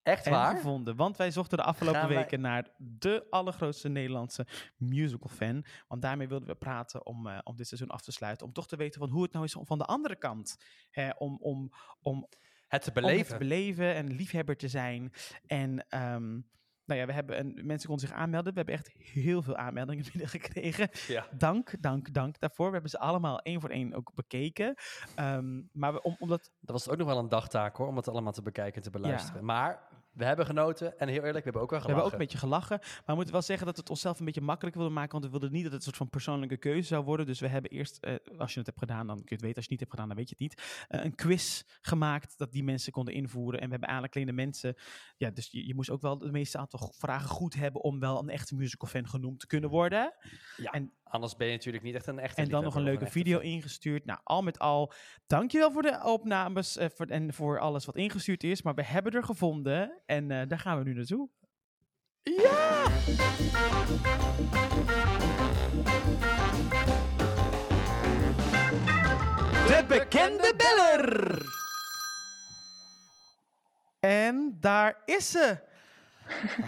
Speaker 2: Echt
Speaker 1: En
Speaker 2: waar?
Speaker 1: gevonden. Want wij zochten de afgelopen
Speaker 2: Gaan wij-
Speaker 1: weken naar de allergrootste Nederlandse musical fan. Want daarmee wilden we praten om, eh, om dit seizoen af te sluiten. Om toch te weten van hoe het nou is van de andere kant. Hè, om, om, om,
Speaker 2: Het te
Speaker 1: het
Speaker 2: beleven.
Speaker 1: te beleven en liefhebber te zijn. En ehm, nou ja, we hebben een, mensen konden zich aanmelden. We hebben echt heel veel aanmeldingen binnengekregen.
Speaker 2: ja.
Speaker 1: Dank, dank, dank daarvoor. We hebben ze allemaal één voor één ook bekeken. Ehm, maar we, om, omdat
Speaker 2: Dat was ook nog wel een dagtaak hoor, om het allemaal te bekijken en te beluisteren. Maar we hebben genoten en heel eerlijk, we hebben ook wel
Speaker 1: We
Speaker 2: gelachen.
Speaker 1: hebben ook een beetje gelachen. Maar we moeten wel zeggen dat we het onszelf een beetje makkelijk wilden maken. Want we wilden niet dat het een soort van persoonlijke keuze zou worden. Dus we hebben eerst, eh, als je het hebt gedaan, dan kun je het weten. Als je het niet hebt gedaan, dan weet je het niet. eh, een quiz gemaakt dat die mensen konden invoeren. En we hebben eigenlijk alleen de mensen... Ja, dus je, je moest ook wel de meeste aantal vragen goed hebben... om wel een echte musical fan genoemd te kunnen worden.
Speaker 2: Ja,
Speaker 1: en-
Speaker 2: anders ben je natuurlijk niet echt een echte
Speaker 1: En dan nog een leuke video ingestuurd. Nou, al met al, dankjewel voor de opnames eh, voor, en voor alles wat ingestuurd is. Maar we hebben er gevonden en eh, daar gaan we nu naartoe.
Speaker 2: Ja!
Speaker 1: De bekende beller! En daar is ze!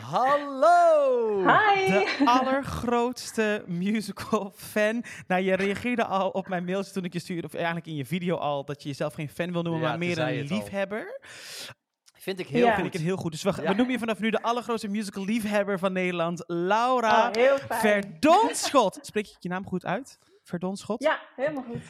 Speaker 2: Hallo!
Speaker 3: Hi!
Speaker 1: De allergrootste musical fan. Nou, je reageerde al op mijn mailtje toen ik je stuurde, of eigenlijk in je video al, dat je jezelf geen fan wil noemen,
Speaker 2: Ja,
Speaker 1: maar meer een liefhebber.
Speaker 2: Vind ik heel
Speaker 3: Ja.
Speaker 2: goed.
Speaker 1: Vind ik het heel goed. Dus we,
Speaker 2: Ja.
Speaker 1: we noemen je vanaf nu de allergrootste musical liefhebber van Nederland, Laura
Speaker 3: Oh.
Speaker 1: Verdonschot. Spreek je je naam goed uit? Verdonschot?
Speaker 3: Ja, helemaal goed.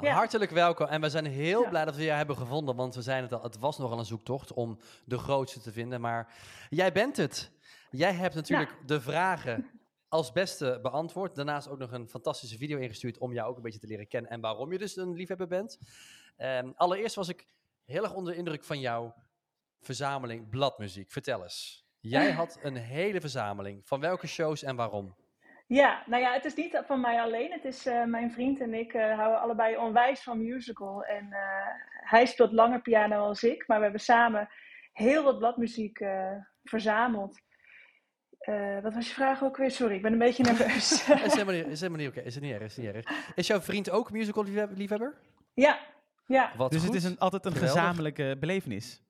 Speaker 3: Ja.
Speaker 2: Hartelijk welkom. En we zijn heel
Speaker 3: Ja.
Speaker 2: blij dat we je hebben gevonden. Want we zijn het al, het was nogal een zoektocht om de grootste te vinden. Maar jij bent het. Jij hebt natuurlijk de vragen als beste beantwoord. Daarnaast ook nog een fantastische video ingestuurd om jou ook een beetje te leren kennen. En waarom je dus een liefhebber bent. Ehm, allereerst was ik heel erg onder de indruk van jouw verzameling bladmuziek. Vertel eens. Jij had een hele verzameling. Van welke shows en waarom?
Speaker 3: Ja, nou ja, het is niet van mij alleen. Het is eh, mijn vriend en ik eh, houden allebei onwijs van musical. En eh, hij speelt langer piano als ik, maar we hebben samen heel wat bladmuziek eh, verzameld. Eh, wat was je vraag ook weer? Sorry, ik ben een beetje nerveus.
Speaker 2: is helemaal niet, is helemaal niet oké. Is het niet erg? Is het niet erg? Is jouw vriend ook musical liefheb- liefhebber?
Speaker 3: ja, ja,
Speaker 2: Wat
Speaker 1: dus
Speaker 2: goed.
Speaker 1: het is een, altijd een
Speaker 2: Geweldig.
Speaker 1: gezamenlijke belevenis.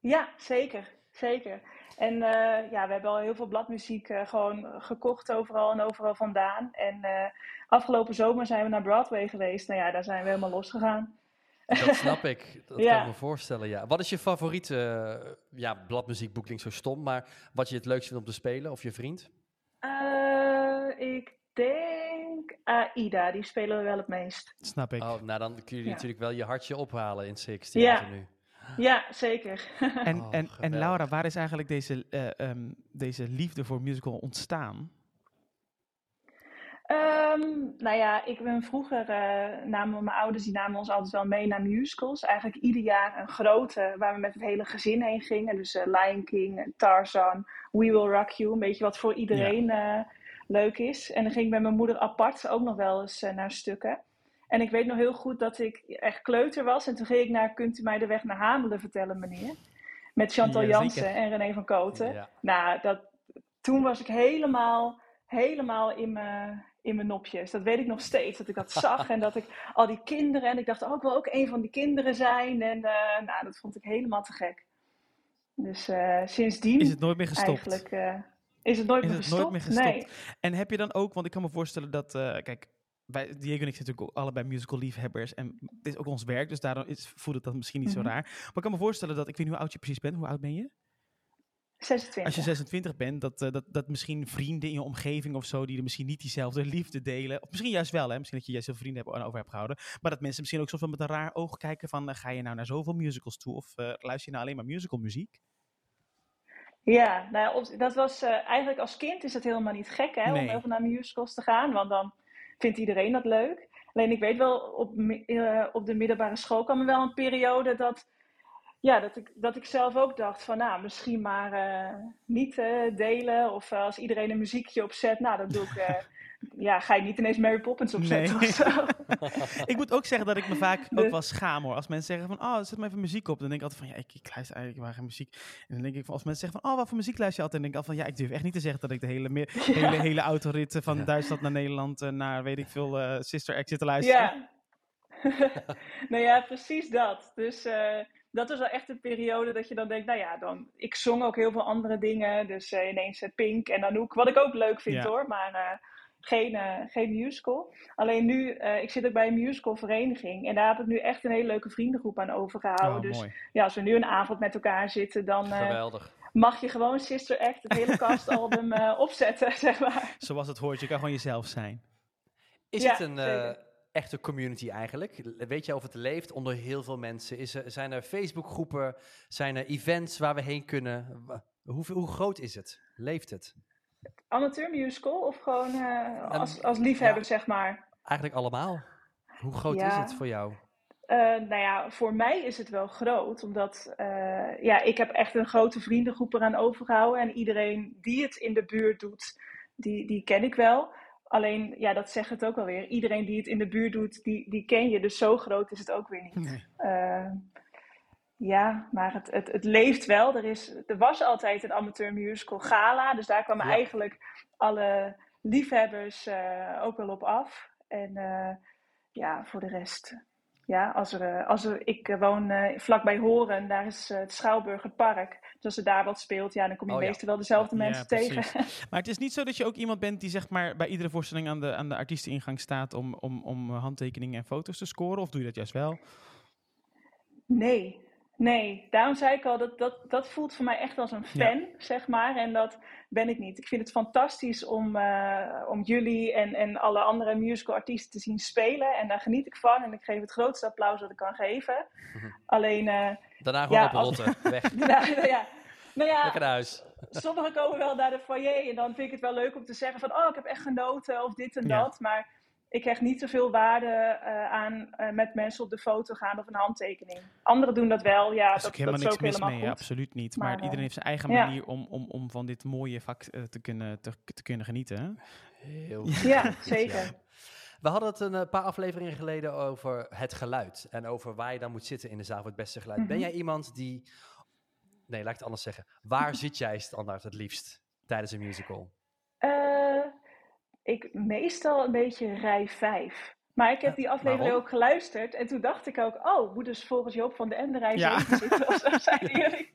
Speaker 3: ja, zeker. Zeker. En eh, ja, we hebben al heel veel bladmuziek eh, gewoon gekocht overal en overal vandaan. En eh, afgelopen zomer zijn we naar Broadway geweest. Nou ja, daar zijn we helemaal losgegaan.
Speaker 2: Dat snap ik. Dat
Speaker 3: Ja.
Speaker 2: kan ik me voorstellen, ja. Wat is je favoriete ja, bladmuziekboek? Klinkt zo stom, maar wat je het leukst vindt om te spelen? Of je vriend?
Speaker 3: Eh, ik denk Aida, die spelen we wel het meest.
Speaker 1: Snap ik.
Speaker 2: Oh, nou dan kun je
Speaker 3: Ja.
Speaker 2: natuurlijk wel je hartje ophalen in 6
Speaker 3: Ja.
Speaker 2: nu.
Speaker 3: Ja, zeker.
Speaker 1: En,
Speaker 2: Oh,
Speaker 1: en, en
Speaker 2: geweldig.
Speaker 1: Laura, waar is eigenlijk deze, eh, ehm, deze liefde voor musical ontstaan?
Speaker 3: Ehm, nou ja, ik ben vroeger, eh, namen mijn ouders, die namen ons altijd wel mee naar musicals. Eigenlijk ieder jaar een grote, waar we met het hele gezin heen gingen. Dus eh, Lion King, Tarzan, We Will Rock You. Een beetje wat voor iedereen eh, leuk is. En dan ging ik met mijn moeder apart ook nog wel eens naar stukken. En ik weet nog heel goed dat ik echt kleuter was. En toen ging ik naar Kunt u mij de weg naar Hamelen vertellen, meneer? Met Chantal
Speaker 1: Ja,
Speaker 3: Jansen en René van Koten.
Speaker 2: Ja.
Speaker 3: Nou, dat, toen was ik helemaal, helemaal in mijn, in mijn nopjes. Dat weet ik nog steeds. Dat ik dat zag en dat ik al die kinderen... En ik dacht, oh, ik wil ook een van die kinderen zijn. En eh, nou, dat vond ik helemaal te gek. Dus eh, sindsdien
Speaker 1: Is het nooit meer gestopt?
Speaker 3: eigenlijk... eh, is het nooit
Speaker 1: Is
Speaker 3: meer
Speaker 1: het
Speaker 3: gestopt?
Speaker 1: nooit meer gestopt?
Speaker 3: Nee.
Speaker 1: En heb je dan ook, want ik kan me voorstellen dat, kijk, wij, Diego en ik zijn natuurlijk allebei musical liefhebbers en het is ook ons werk, dus daarom is, voelt het dat misschien niet
Speaker 3: Mhm.
Speaker 1: zo raar. Maar ik kan me voorstellen dat, ik weet niet hoe oud je precies bent, hoe oud ben je?
Speaker 3: 26.
Speaker 1: Als je 26 bent, dat, eh, dat, dat misschien vrienden in je omgeving of zo, die er misschien niet diezelfde liefde delen, of misschien juist wel, hè, misschien dat je juist veel vrienden hebt, over hebt gehouden, maar dat mensen misschien ook soms wel met een raar oog kijken van, eh, ga je nou naar zoveel musicals toe of eh, luister je nou alleen maar musicalmuziek?
Speaker 3: Ja, nou ja, op- dat was eigenlijk als kind is het helemaal niet gek hè, om heel veel naar musicals te gaan, want dan vindt iedereen dat leuk. Alleen ik weet wel, op, eh, op de middelbare school kwam er wel een periode dat, ja, dat, ik, dat ik zelf ook dacht van, nou, misschien maar eh, niet eh, delen. Of als iedereen een muziekje opzet, nou, dan doe ik, ja, ga je niet ineens Mary Poppins opzetten
Speaker 1: Nee.
Speaker 3: of zo.
Speaker 1: ik moet ook zeggen dat ik me vaak ook
Speaker 3: Dus-
Speaker 1: wel schaam hoor. Als mensen zeggen van, oh, zet maar even muziek op. Dan denk ik altijd van, ja, ik, ik luister eigenlijk maar geen muziek. En dan denk ik van, als mensen zeggen van, oh, wat voor muziek luister je altijd? Dan denk ik altijd van, ja, ik durf echt niet te zeggen dat ik de hele, me- hele, hele autorit van
Speaker 2: Ja.
Speaker 1: Duitsland naar Nederland, eh, naar weet ik veel, eh, Sister Act zit te luisteren.
Speaker 3: Ja. nou ja, precies dat. Dus eh, dat was wel echt een periode dat je dan denkt, nou ja, dan, ik zong ook heel veel andere dingen. Dus eh, ineens Pink en Anouk, wat ik ook leuk vind
Speaker 1: Ja.
Speaker 3: hoor, maar eh, geen, eh, geen musical. Alleen nu, eh, ik zit ook bij een musicalvereniging en daar heb ik nu echt een hele leuke vriendengroep aan overgehouden.
Speaker 1: Oh,
Speaker 3: dus
Speaker 1: mooi.
Speaker 3: ja, als we nu een avond met elkaar zitten, dan eh,
Speaker 2: Geweldig.
Speaker 3: mag je gewoon Sister Act, het hele castalbum opzetten, zeg maar.
Speaker 1: Zoals het hoort, je kan gewoon jezelf zijn.
Speaker 2: Is
Speaker 3: Ja,
Speaker 2: het een echte community eigenlijk? Weet je of het leeft onder heel veel mensen? Is er, zijn er Facebookgroepen? Zijn er events waar we heen kunnen? Hoe, hoe groot is het? Leeft het?
Speaker 3: Amateur musical of gewoon eh, als, als liefhebber,
Speaker 2: ja.
Speaker 3: zeg maar?
Speaker 2: Eigenlijk allemaal. Hoe groot is het voor jou?
Speaker 3: Eh, nou ja, voor mij is het wel groot, omdat eh, ja, ik heb echt een grote vriendengroep eraan overgehouden. En iedereen die het in de buurt doet, die, die ken ik wel. Alleen, ja, dat zegt het ook alweer. Iedereen die het in de buurt doet, die, die ken je. Dus zo groot is het ook weer niet.
Speaker 1: Nee.
Speaker 3: Ja, maar het, het, het leeft wel. Er, is, er was altijd een amateur musical gala. Dus daar kwamen
Speaker 2: Ja.
Speaker 3: eigenlijk alle liefhebbers eh, ook wel op af. En eh, ja, voor de rest. Ja, als er, eh, als er, ik woon vlakbij Horen, daar is het Schouwburger Park. Dus als er daar wat speelt, ja, dan kom je
Speaker 2: Oh ja.
Speaker 3: meestal wel dezelfde
Speaker 1: Ja,
Speaker 3: mensen tegen.
Speaker 1: Maar het is niet zo dat je ook iemand bent die zeg maar bij iedere voorstelling aan de, aan de artiesteningang staat om, om, om handtekeningen en foto's te scoren? Of doe je dat juist wel?
Speaker 3: Nee, nee. Daarom zei ik al, dat, dat, dat voelt voor mij echt als een fan, zeg maar. En dat ben ik niet. Ik vind het fantastisch om, eh, om jullie en, en alle andere musicalartiesten te zien spelen. En daar geniet ik van. En ik geef het grootste applaus dat ik kan geven. Alleen, eh,
Speaker 2: Daarna gewoon
Speaker 3: Ja,
Speaker 2: op
Speaker 3: als-
Speaker 2: rotten. Weg.
Speaker 3: nou, ja, nou ja,
Speaker 2: Lekker naar huis.
Speaker 3: sommigen komen wel naar de foyer. En dan vind ik het wel leuk om te zeggen van, oh, ik heb echt genoten of dit en dat. Maar ik hecht niet zoveel waarde eh, aan eh, met mensen op de foto gaan of een handtekening. Anderen doen dat wel, ja,
Speaker 1: Daar
Speaker 3: dat,
Speaker 1: is ook
Speaker 3: dat
Speaker 1: helemaal
Speaker 3: is
Speaker 1: niks mis
Speaker 3: helemaal
Speaker 1: mee,
Speaker 3: goed.
Speaker 1: absoluut niet. Maar,
Speaker 3: Maar, eh,
Speaker 1: iedereen heeft zijn eigen
Speaker 3: ja.
Speaker 1: manier om, om, om van dit mooie vak te, kunnen, te, te kunnen genieten. hè?
Speaker 2: Heel
Speaker 3: Ja,
Speaker 2: goed,
Speaker 3: zeker.
Speaker 2: We hadden het een paar afleveringen geleden over het geluid. En over waar je dan moet zitten in de zaal voor het beste geluid. Ben
Speaker 3: Mhm.
Speaker 2: jij iemand die... Nee, laat ik het anders zeggen. Waar zit jij standaard het liefst? tijdens een musical?
Speaker 3: Ik meestal een beetje rij 5. Maar ik heb die aflevering
Speaker 2: waarom?
Speaker 3: ook geluisterd. En toen dacht ik ook, oh, moet dus volgens Joop van de Ende rij
Speaker 1: Ja.
Speaker 3: 7 zitten. Of zo zeiden jullie.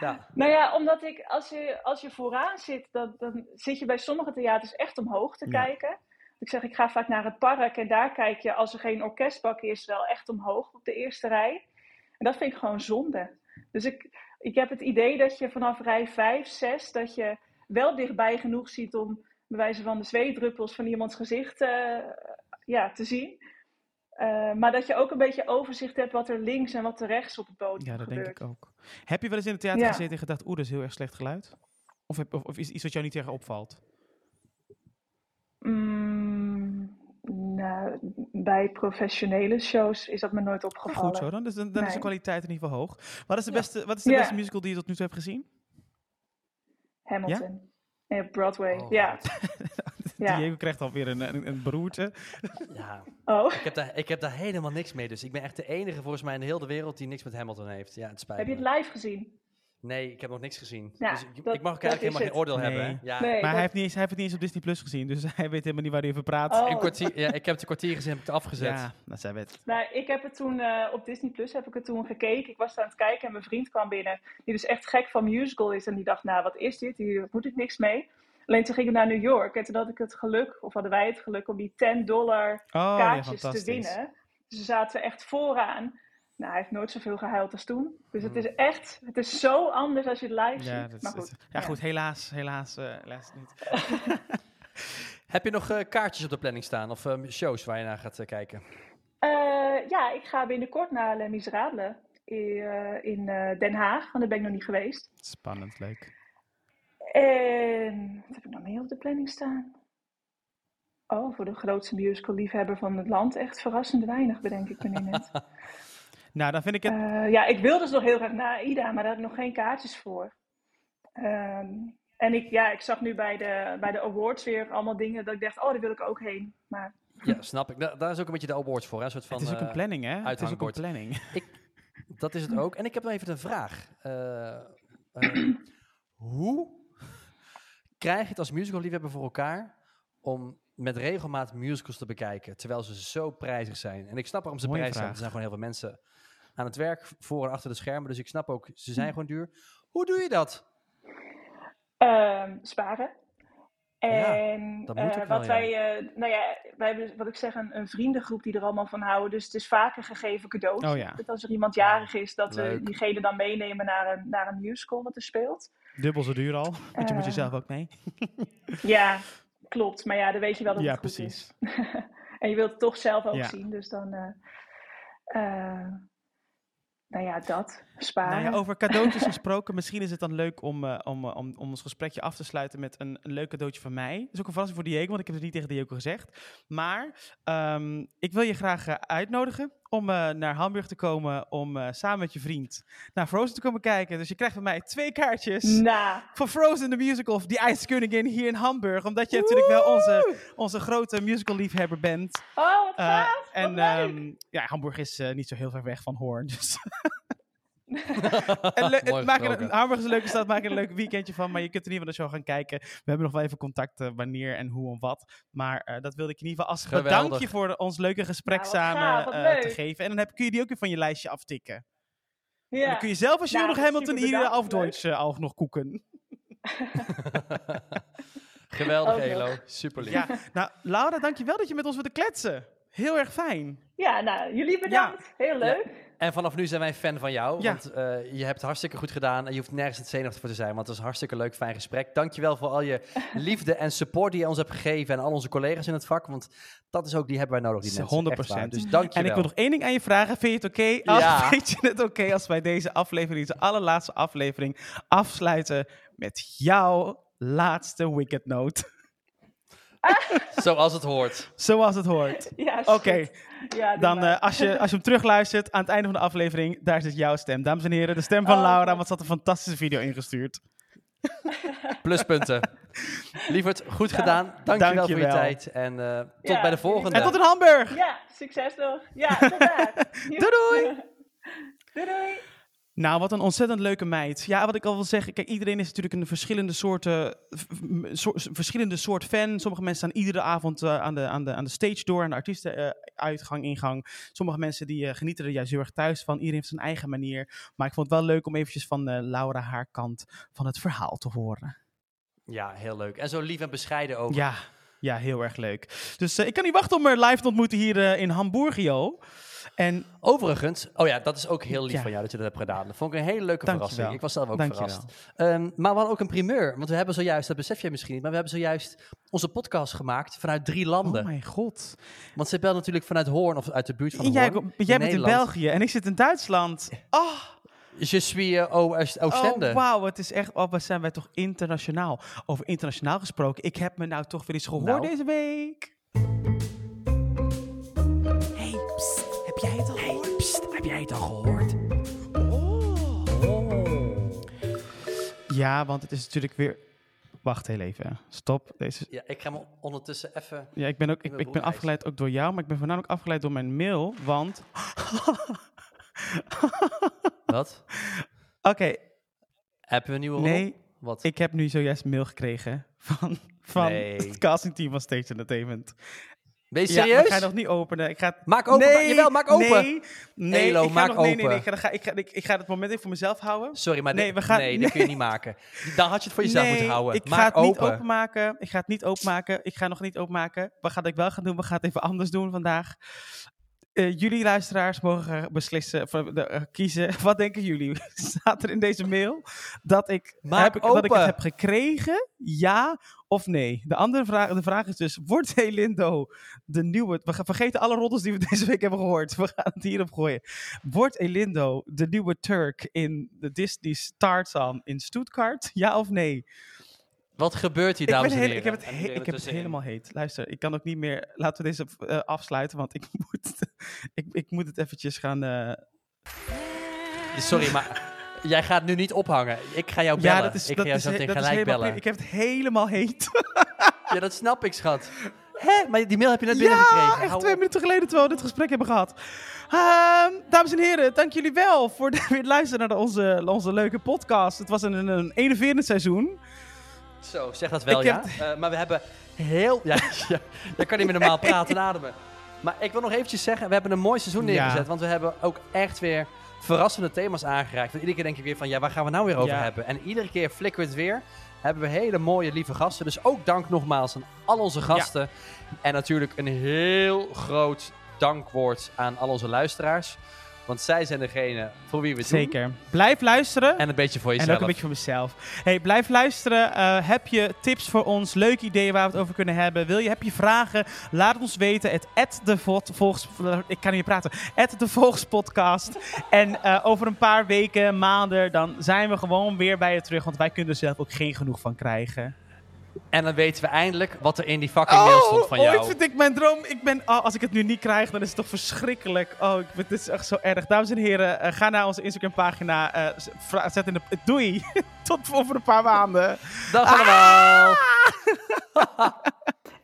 Speaker 2: Ja,
Speaker 3: Nou ja, omdat ik, als je, als je vooraan zit, dan, dan zit je bij sommige theaters echt omhoog te
Speaker 1: Ja.
Speaker 3: kijken. Ik zeg, ik ga vaak naar het park en daar kijk je, als er geen orkestbak is, wel echt omhoog op de eerste rij. En dat vind ik gewoon zonde. Dus ik, ik heb het idee dat je vanaf rij 5, 6, dat je wel dichtbij genoeg ziet om bij wijze van de zweetdruppels van iemands gezicht eh, ja, te zien. Eh, maar dat je ook een beetje overzicht hebt wat er links en wat er rechts op het podium
Speaker 1: Ja, dat
Speaker 3: gebeurt.
Speaker 1: denk ik ook. Heb je wel eens in het theater
Speaker 3: Ja.
Speaker 1: gezeten en gedacht, oeh, dat is heel erg slecht geluid? Of, heb, of, of is iets wat jou niet tegen opvalt?
Speaker 3: Mm, nou, bij professionele shows is dat me nooit
Speaker 1: Nou,
Speaker 3: opgevallen.
Speaker 1: goed zo, dan, dus dan, dan is de kwaliteit in ieder geval hoog. Wat is de,
Speaker 2: Ja.
Speaker 1: beste, wat is de
Speaker 3: Ja.
Speaker 1: beste musical die je tot nu toe hebt gezien?
Speaker 3: Hamilton. Nee, op Broadway.
Speaker 2: Oh,
Speaker 3: ja. Ja.
Speaker 1: Diego krijgt alweer een, een, een broertje.
Speaker 2: ja.
Speaker 3: Oh,
Speaker 2: Ik, heb daar, ik heb daar helemaal niks mee. Dus ik ben echt de enige volgens mij in de hele wereld die niks met Hamilton heeft. Ja, het spijt
Speaker 3: heb je het live gezien?
Speaker 2: Nee, ik heb nog niks gezien.
Speaker 3: Ja,
Speaker 2: dus ik,
Speaker 3: dat-
Speaker 2: ik mag eigenlijk helemaal geen oordeel hebben. Hè? Ja,
Speaker 3: Nee,
Speaker 1: Maar
Speaker 3: dat-
Speaker 1: hij heeft, niet eens, hij heeft het niet eens op Disney Plus gezien, dus hij weet helemaal niet waar hij over praat.
Speaker 3: Oh.
Speaker 2: een kwartier, ja, ik heb het een kwartier gezien, heb ik het afgezet.
Speaker 1: Ja, dat zijn we het.
Speaker 3: Nou, ik heb het toen eh, op Disney Plus heb ik het toen gekeken. Ik was aan het kijken en mijn vriend kwam binnen, die dus echt gek van musical is. En die dacht, nou, wat is dit? Hier moet ik niks mee. Alleen toen gingen we naar New York en toen had ik het geluk, of hadden wij het geluk, om die 10 dollar
Speaker 1: Oh, ja,
Speaker 3: kaartjes te winnen. Dus we zaten echt vooraan. Nou, hij heeft nooit zoveel gehuild als toen. Dus het
Speaker 2: Hmm.
Speaker 3: is echt, het is zo anders als je het live
Speaker 1: Ja,
Speaker 3: ziet. maar goed.
Speaker 1: is- ja, goed, helaas, helaas, eh, helaas niet.
Speaker 2: Heb je nog eh, kaartjes op de planning staan of eh, shows waar je naar gaat eh, kijken?
Speaker 3: Ja, ik ga binnenkort naar Les Miserables in Den Haag, want daar ben ik nog niet geweest.
Speaker 1: Spannend, leuk.
Speaker 3: En wat heb ik nog meer op de planning staan? Oh, voor de grootste musical-liefhebber van het land echt verrassend weinig, bedenk ik me nu net.
Speaker 1: Nou, dan vind ik het...
Speaker 3: Eh, ja, ik wil dus nog heel graag naar Ida, maar daar heb ik nog geen kaartjes voor. Ehm, en ik, ja, ik zag nu bij de, bij de awards weer allemaal dingen dat ik dacht, oh, daar wil ik ook heen. Maar
Speaker 2: Ja, snap ik. Da- daar is ook een beetje de awards voor. Hè? Een soort van,
Speaker 1: het is ook een
Speaker 2: eh,
Speaker 1: planning, hè? Het is ook een planning.
Speaker 2: Dat is het ook. En ik heb nog even een vraag. Eh, hoe krijg je het als musicalliefhebber voor elkaar om met regelmaat musicals te bekijken, terwijl ze zo prijzig zijn? En ik snap waarom ze
Speaker 1: Mooie
Speaker 2: prijzig zijn. Er zijn gewoon heel veel mensen aan het werk, voor en achter de schermen. Dus ik snap ook, ze
Speaker 1: Hm.
Speaker 2: zijn gewoon duur. Hoe doe je dat?
Speaker 3: Ehm, sparen.
Speaker 2: Ja,
Speaker 3: En
Speaker 2: dat moet
Speaker 3: eh,
Speaker 2: wel,
Speaker 3: wat wij, eh, nou ja, wij hebben, wat ik zeg, een, een vriendengroep die er allemaal van houden. Dus het is vaker gegeven cadeautje.
Speaker 1: Oh ja.
Speaker 3: Dat als er iemand jarig is, dat we diegene dan meenemen naar een, naar een musical wat er speelt.
Speaker 1: Dubbel zo duur al, want je moet
Speaker 3: Eh,
Speaker 1: jezelf ook mee.
Speaker 3: Ja, klopt. Maar ja, dan weet je wel dat
Speaker 1: Ja,
Speaker 3: het goed
Speaker 1: precies.
Speaker 3: is. en je wilt het toch zelf ook zien, dus dan... nou ja, dat. Sparen.
Speaker 1: Nou ja, over cadeautjes gesproken, misschien is het dan leuk om, eh, om, eh, om, om ons gesprekje af te sluiten met een, een leuk cadeautje van mij. Dat is ook een verrassing voor Diego, want ik heb het niet tegen Diego gezegd. Maar ehm, ik wil je graag eh, uitnodigen om naar Hamburg te komen om samen met je vriend naar Frozen te komen kijken. Dus je krijgt van mij twee kaartjes
Speaker 3: Nou,
Speaker 1: voor Frozen the Musical of Die IJskönigin hier in Hamburg. Omdat je natuurlijk wel onze, onze grote musical liefhebber bent.
Speaker 3: oh, wat gaaf.
Speaker 1: en ehm, ja, Hamburg is niet zo heel ver weg van Hoorn. Dus en er
Speaker 2: gesproken.
Speaker 1: een, Hamburg is een leuke stad, maak er een leuk weekendje van. Maar je kunt in ieder geval de show gaan kijken. We hebben nog wel even contact eh, wanneer en hoe en wat. Maar eh, dat wilde ik in ieder geval als
Speaker 2: Geweldig.
Speaker 1: bedankje voor de- ons leuke gesprek
Speaker 3: Nou,
Speaker 1: samen
Speaker 3: gaaf,
Speaker 1: eh, te geven. En dan heb, kun je die ook weer van je lijstje aftikken. En
Speaker 3: ja.
Speaker 1: dan kun je zelf als je
Speaker 3: Nou,
Speaker 1: nog Hamilton hier auf. Deutsch uh, auch nog koeken.
Speaker 2: Geweldig. Elo. Super lief.
Speaker 1: Ja, nou Laura, dankjewel dat je met ons wilde kletsen. Heel erg fijn.
Speaker 3: Ja, nou, jullie bedankt. Heel leuk.
Speaker 2: En vanaf nu zijn wij fan van jou,
Speaker 1: Ja.
Speaker 2: want eh, je hebt hartstikke goed gedaan en je hoeft nergens het zenuwachtig voor te zijn, want het was een hartstikke leuk, fijn gesprek. Dankjewel voor al je liefde en support die je ons hebt gegeven en al onze collega's in het vak, want dat is ook, die hebben wij nodig, die mensen.
Speaker 1: 100%.
Speaker 2: Echt waar. Dus
Speaker 1: En
Speaker 2: dankjewel.
Speaker 1: ik wil nog één ding aan je vragen. Vind je het oké? als-
Speaker 2: Ja.
Speaker 1: Vind je het oké als wij deze aflevering, deze allerlaatste aflevering, afsluiten met jouw laatste Wicked Note?
Speaker 2: Zoals het hoort.
Speaker 1: Zoals het hoort.
Speaker 3: Ja,
Speaker 1: Oké.
Speaker 3: Ja,
Speaker 1: dan eh, als, je, als je hem terugluistert aan het einde van de aflevering, daar zit jouw stem. Dames en heren, de stem van
Speaker 3: Oh,
Speaker 1: Laura, want ze had een fantastische video ingestuurd.
Speaker 2: Pluspunten. Lieverd, goed gedaan. Dankjewel, voor je tijd en eh, tot
Speaker 3: Ja,
Speaker 2: bij de volgende.
Speaker 1: En tot in Hamburg!
Speaker 3: Ja, succes nog. Ja, tot daar.
Speaker 1: Doei doei!
Speaker 3: doei doei!
Speaker 1: Nou, wat een ontzettend leuke meid. Ja, wat ik al wil zeggen, kijk, iedereen is natuurlijk een verschillende soorten, verschillende soort fan. Sommige mensen staan iedere avond eh, aan, de, aan, de, aan de stage door, aan de artiestenuitgang, ingang. Sommige mensen die eh, genieten er juist heel erg thuis van. Iedereen heeft zijn eigen manier. Maar ik vond het wel leuk om eventjes van eh, Laura haar kant van het verhaal te horen.
Speaker 2: Ja, heel leuk. En zo lief en bescheiden ook.
Speaker 1: Ja, ja, heel erg leuk. Dus eh, ik kan niet wachten om haar live te ontmoeten hier eh, in Hamburgio. En
Speaker 2: Overigens, oh ja, dat is ook heel lief
Speaker 1: Ja.
Speaker 2: van jou dat je dat hebt gedaan. Dat vond ik een hele leuke verrassing. Ik was zelf ook verrast. Ehm, maar we hadden ook een primeur, want we hebben zojuist, dat besef jij misschien niet, maar we hebben zojuist onze podcast gemaakt vanuit drie landen.
Speaker 1: Oh mijn god.
Speaker 2: Want ze belt natuurlijk vanuit Hoorn of uit de buurt van
Speaker 1: Jij,
Speaker 2: Hoorn.
Speaker 1: jij bent in. België en ik zit in Duitsland. Oh,
Speaker 2: Je suis uh, oh, Oost- Oostende.
Speaker 1: oh wauw, het is echt, oh, wat zijn wij toch internationaal. Over internationaal gesproken, ik heb me nou toch weer eens gehoord
Speaker 2: Nou.
Speaker 1: deze week. Heb jij het al gehoord? Ja, want het is natuurlijk weer... Wacht heel even, stop. Deze...
Speaker 2: Ja, ik ga me ondertussen even...
Speaker 1: Ja, ik ben, ook, ik, ben afgeleid ook door jou, maar ik ben voornamelijk afgeleid door mijn mail, want...
Speaker 2: Wat?
Speaker 1: Oké,
Speaker 2: Hebben we een nieuwe rol?
Speaker 1: nee,
Speaker 2: Wat?
Speaker 1: ik heb nu zojuist mail gekregen van, van
Speaker 2: Nee.
Speaker 1: het castingteam van Stage Entertainment.
Speaker 2: Ben je
Speaker 1: Ja, maar
Speaker 2: serieus?
Speaker 1: ik ga nog niet openen. Ik ga het-
Speaker 2: Maak open.
Speaker 1: Nee,
Speaker 2: jawel, maak open.
Speaker 1: Nee, nee,
Speaker 2: Elo,
Speaker 1: ik ga
Speaker 2: maak
Speaker 1: nog, nee, nee, nee,
Speaker 2: open.
Speaker 1: ik ga, ik, ga, ik, ik ga het moment even voor mezelf houden.
Speaker 2: Sorry, maar
Speaker 1: Nee,
Speaker 2: nee,
Speaker 1: we gaan-
Speaker 2: nee, dat kun je niet maken. Dan had je het voor jezelf
Speaker 1: nee,
Speaker 2: moeten houden.
Speaker 1: ik
Speaker 2: maak
Speaker 1: ga het niet
Speaker 2: open.
Speaker 1: openmaken. Ik ga het niet openmaken. Ik ga nog niet openmaken. Wat ga ik wel gaan doen? We gaan het even anders doen vandaag. Eh, jullie luisteraars mogen beslissen, eh, kiezen. Wat denken jullie? Staat er in deze mail dat ik, heb ik, dat ik het heb gekregen? Ja of nee? De andere vraag, de vraag is dus: wordt Elindo de nieuwe? We gaan vergeten alle roddels die we deze week hebben gehoord. We gaan het hierop gooien. Wordt Elindo de nieuwe Turk in de Disney's Tarzan in Stuttgart? Ja of nee?
Speaker 2: Wat gebeurt hier, dames en heren?
Speaker 1: ik heb het, he- ik heb het helemaal heet. Luister, ik kan ook niet meer. Laten we deze eh, afsluiten, want ik moet, ik, ik moet het eventjes gaan. eh,
Speaker 2: Sorry, maar jij gaat nu niet ophangen. Ik ga jou bellen.
Speaker 1: ja, dat is,
Speaker 2: ik
Speaker 1: dat
Speaker 2: ga jou
Speaker 1: is,
Speaker 2: zo
Speaker 1: he- dat
Speaker 2: gelijk bellen.
Speaker 1: Ik heb het helemaal heet.
Speaker 2: Ja, dat snap ik, schat. Hè? Maar die mail heb je net
Speaker 1: ja,
Speaker 2: binnengekregen.
Speaker 1: echt
Speaker 2: Hou
Speaker 1: twee
Speaker 2: op.
Speaker 1: minuten geleden terwijl we dit gesprek hebben gehad. Ehm, dames en heren, dank jullie wel voor het luisteren naar onze, onze leuke podcast. Het was een, een, een seizoen.
Speaker 2: Zo, zeg dat wel,
Speaker 1: Ik
Speaker 2: ja.
Speaker 1: heb-
Speaker 2: Eh, maar we hebben heel... Ja, ja, jij kan niet meer normaal praten en ademen. Maar ik wil nog eventjes zeggen, we hebben een mooi seizoen
Speaker 1: Ja.
Speaker 2: neergezet. Want we hebben ook echt weer verrassende thema's aangeraakt. Want iedere keer denk ik weer van, ja, waar gaan we nou weer over
Speaker 1: Ja.
Speaker 2: hebben? En iedere keer flikkert het weer. Hebben we hele mooie, lieve gasten. Dus ook dank nogmaals aan al onze gasten. En natuurlijk een heel groot dankwoord aan al onze luisteraars. Want zij zijn degene voor wie we het doen.
Speaker 1: Zeker. Blijf luisteren.
Speaker 2: En een beetje voor
Speaker 1: En
Speaker 2: jezelf.
Speaker 1: ook een beetje voor mezelf. Hey, blijf luisteren. Eh, heb je tips voor ons? Leuke ideeën waar we het over kunnen hebben? Wil je, heb je vragen? Laat het ons weten. Het de Vo- volks, ik kan niet praten. At de Volkspodcast. en eh, over een paar weken, maanden, dan zijn we gewoon weer bij je terug. Want wij kunnen er zelf ook geen genoeg van krijgen.
Speaker 2: En dan weten we eindelijk wat er in die fucking mail stond van jou.
Speaker 1: ooit vind ik mijn droom. Ik ben, oh, als ik het nu niet krijg, dan is het toch verschrikkelijk. Oh, ik, vind- dit is echt zo erg. Dames en heren, eh, ga naar onze Instagram pagina. eh, zet in de... Doei. Tot over een paar maanden.
Speaker 2: Dag allemaal!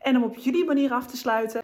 Speaker 3: En om op jullie manier af te sluiten.